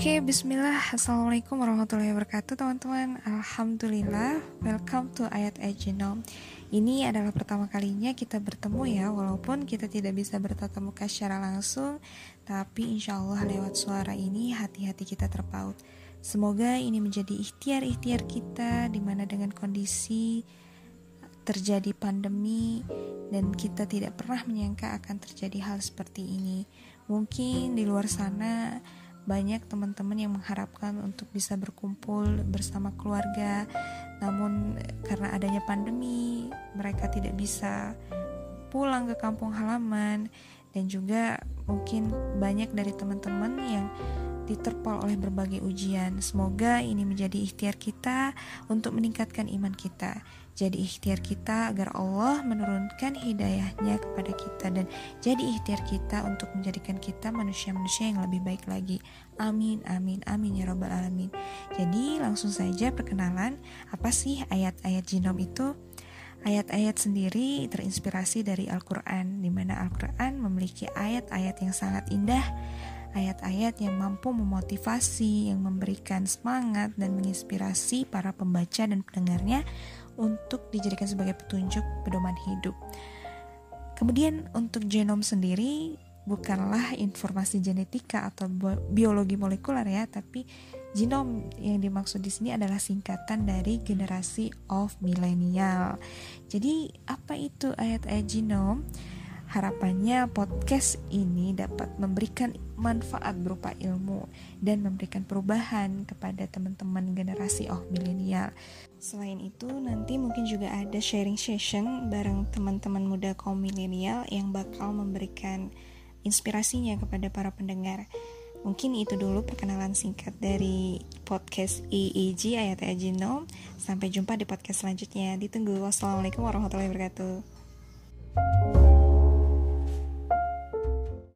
Oke, bismillah. Assalamualaikum warahmatullahi wabarakatuh, teman-teman. Alhamdulillah, welcome to Ayat Ayat Genome. Ini adalah pertama kalinya kita bertemu ya, walaupun kita tidak bisa bertatap muka secara langsung, tapi insya Allah lewat suara ini hati-hati kita terpaut. Semoga ini menjadi ikhtiar-ikhtiar kita, di mana dengan kondisi terjadi pandemi dan kita tidak pernah menyangka akan terjadi hal seperti ini. Mungkin di luar sana banyak teman-teman yang mengharapkan untuk bisa berkumpul bersama keluarga, namun karena adanya pandemi, mereka tidak bisa pulang ke kampung halaman, dan juga mungkin banyak dari teman-teman yang diterpal oleh berbagai ujian. Semoga ini menjadi ikhtiar kita untuk meningkatkan iman kita. Jadi ikhtiar kita agar Allah menurunkan hidayahnya kepada kita dan jadi ikhtiar kita untuk menjadikan kita manusia-manusia yang lebih baik lagi. Amin, amin, amin ya robbal alamin. Jadi langsung saja perkenalan apa sih ayat-ayat jinom itu? Ayat-ayat sendiri terinspirasi dari Al-Quran, di mana Al-Quran memiliki ayat-ayat yang sangat indah, ayat-ayat yang mampu memotivasi, yang memberikan semangat dan menginspirasi para pembaca dan pendengarnya untuk dijadikan sebagai petunjuk pedoman hidup. Kemudian untuk genom sendiri bukanlah informasi genetika atau biologi molekuler ya, tapi genom yang dimaksud di sini adalah singkatan dari generasi of millennial. Jadi apa itu ayat-ayat genom? Harapannya podcast ini dapat memberikan manfaat berupa ilmu dan memberikan perubahan kepada teman-teman generasi oh milenial. Selain itu, nanti mungkin juga ada sharing session bareng teman-teman muda kaum milenial yang bakal memberikan inspirasinya kepada para pendengar. Mungkin itu dulu perkenalan singkat dari podcast EEG Ayat Genome. Sampai jumpa di podcast selanjutnya. Ditunggu. Wassalamualaikum warahmatullahi wabarakatuh.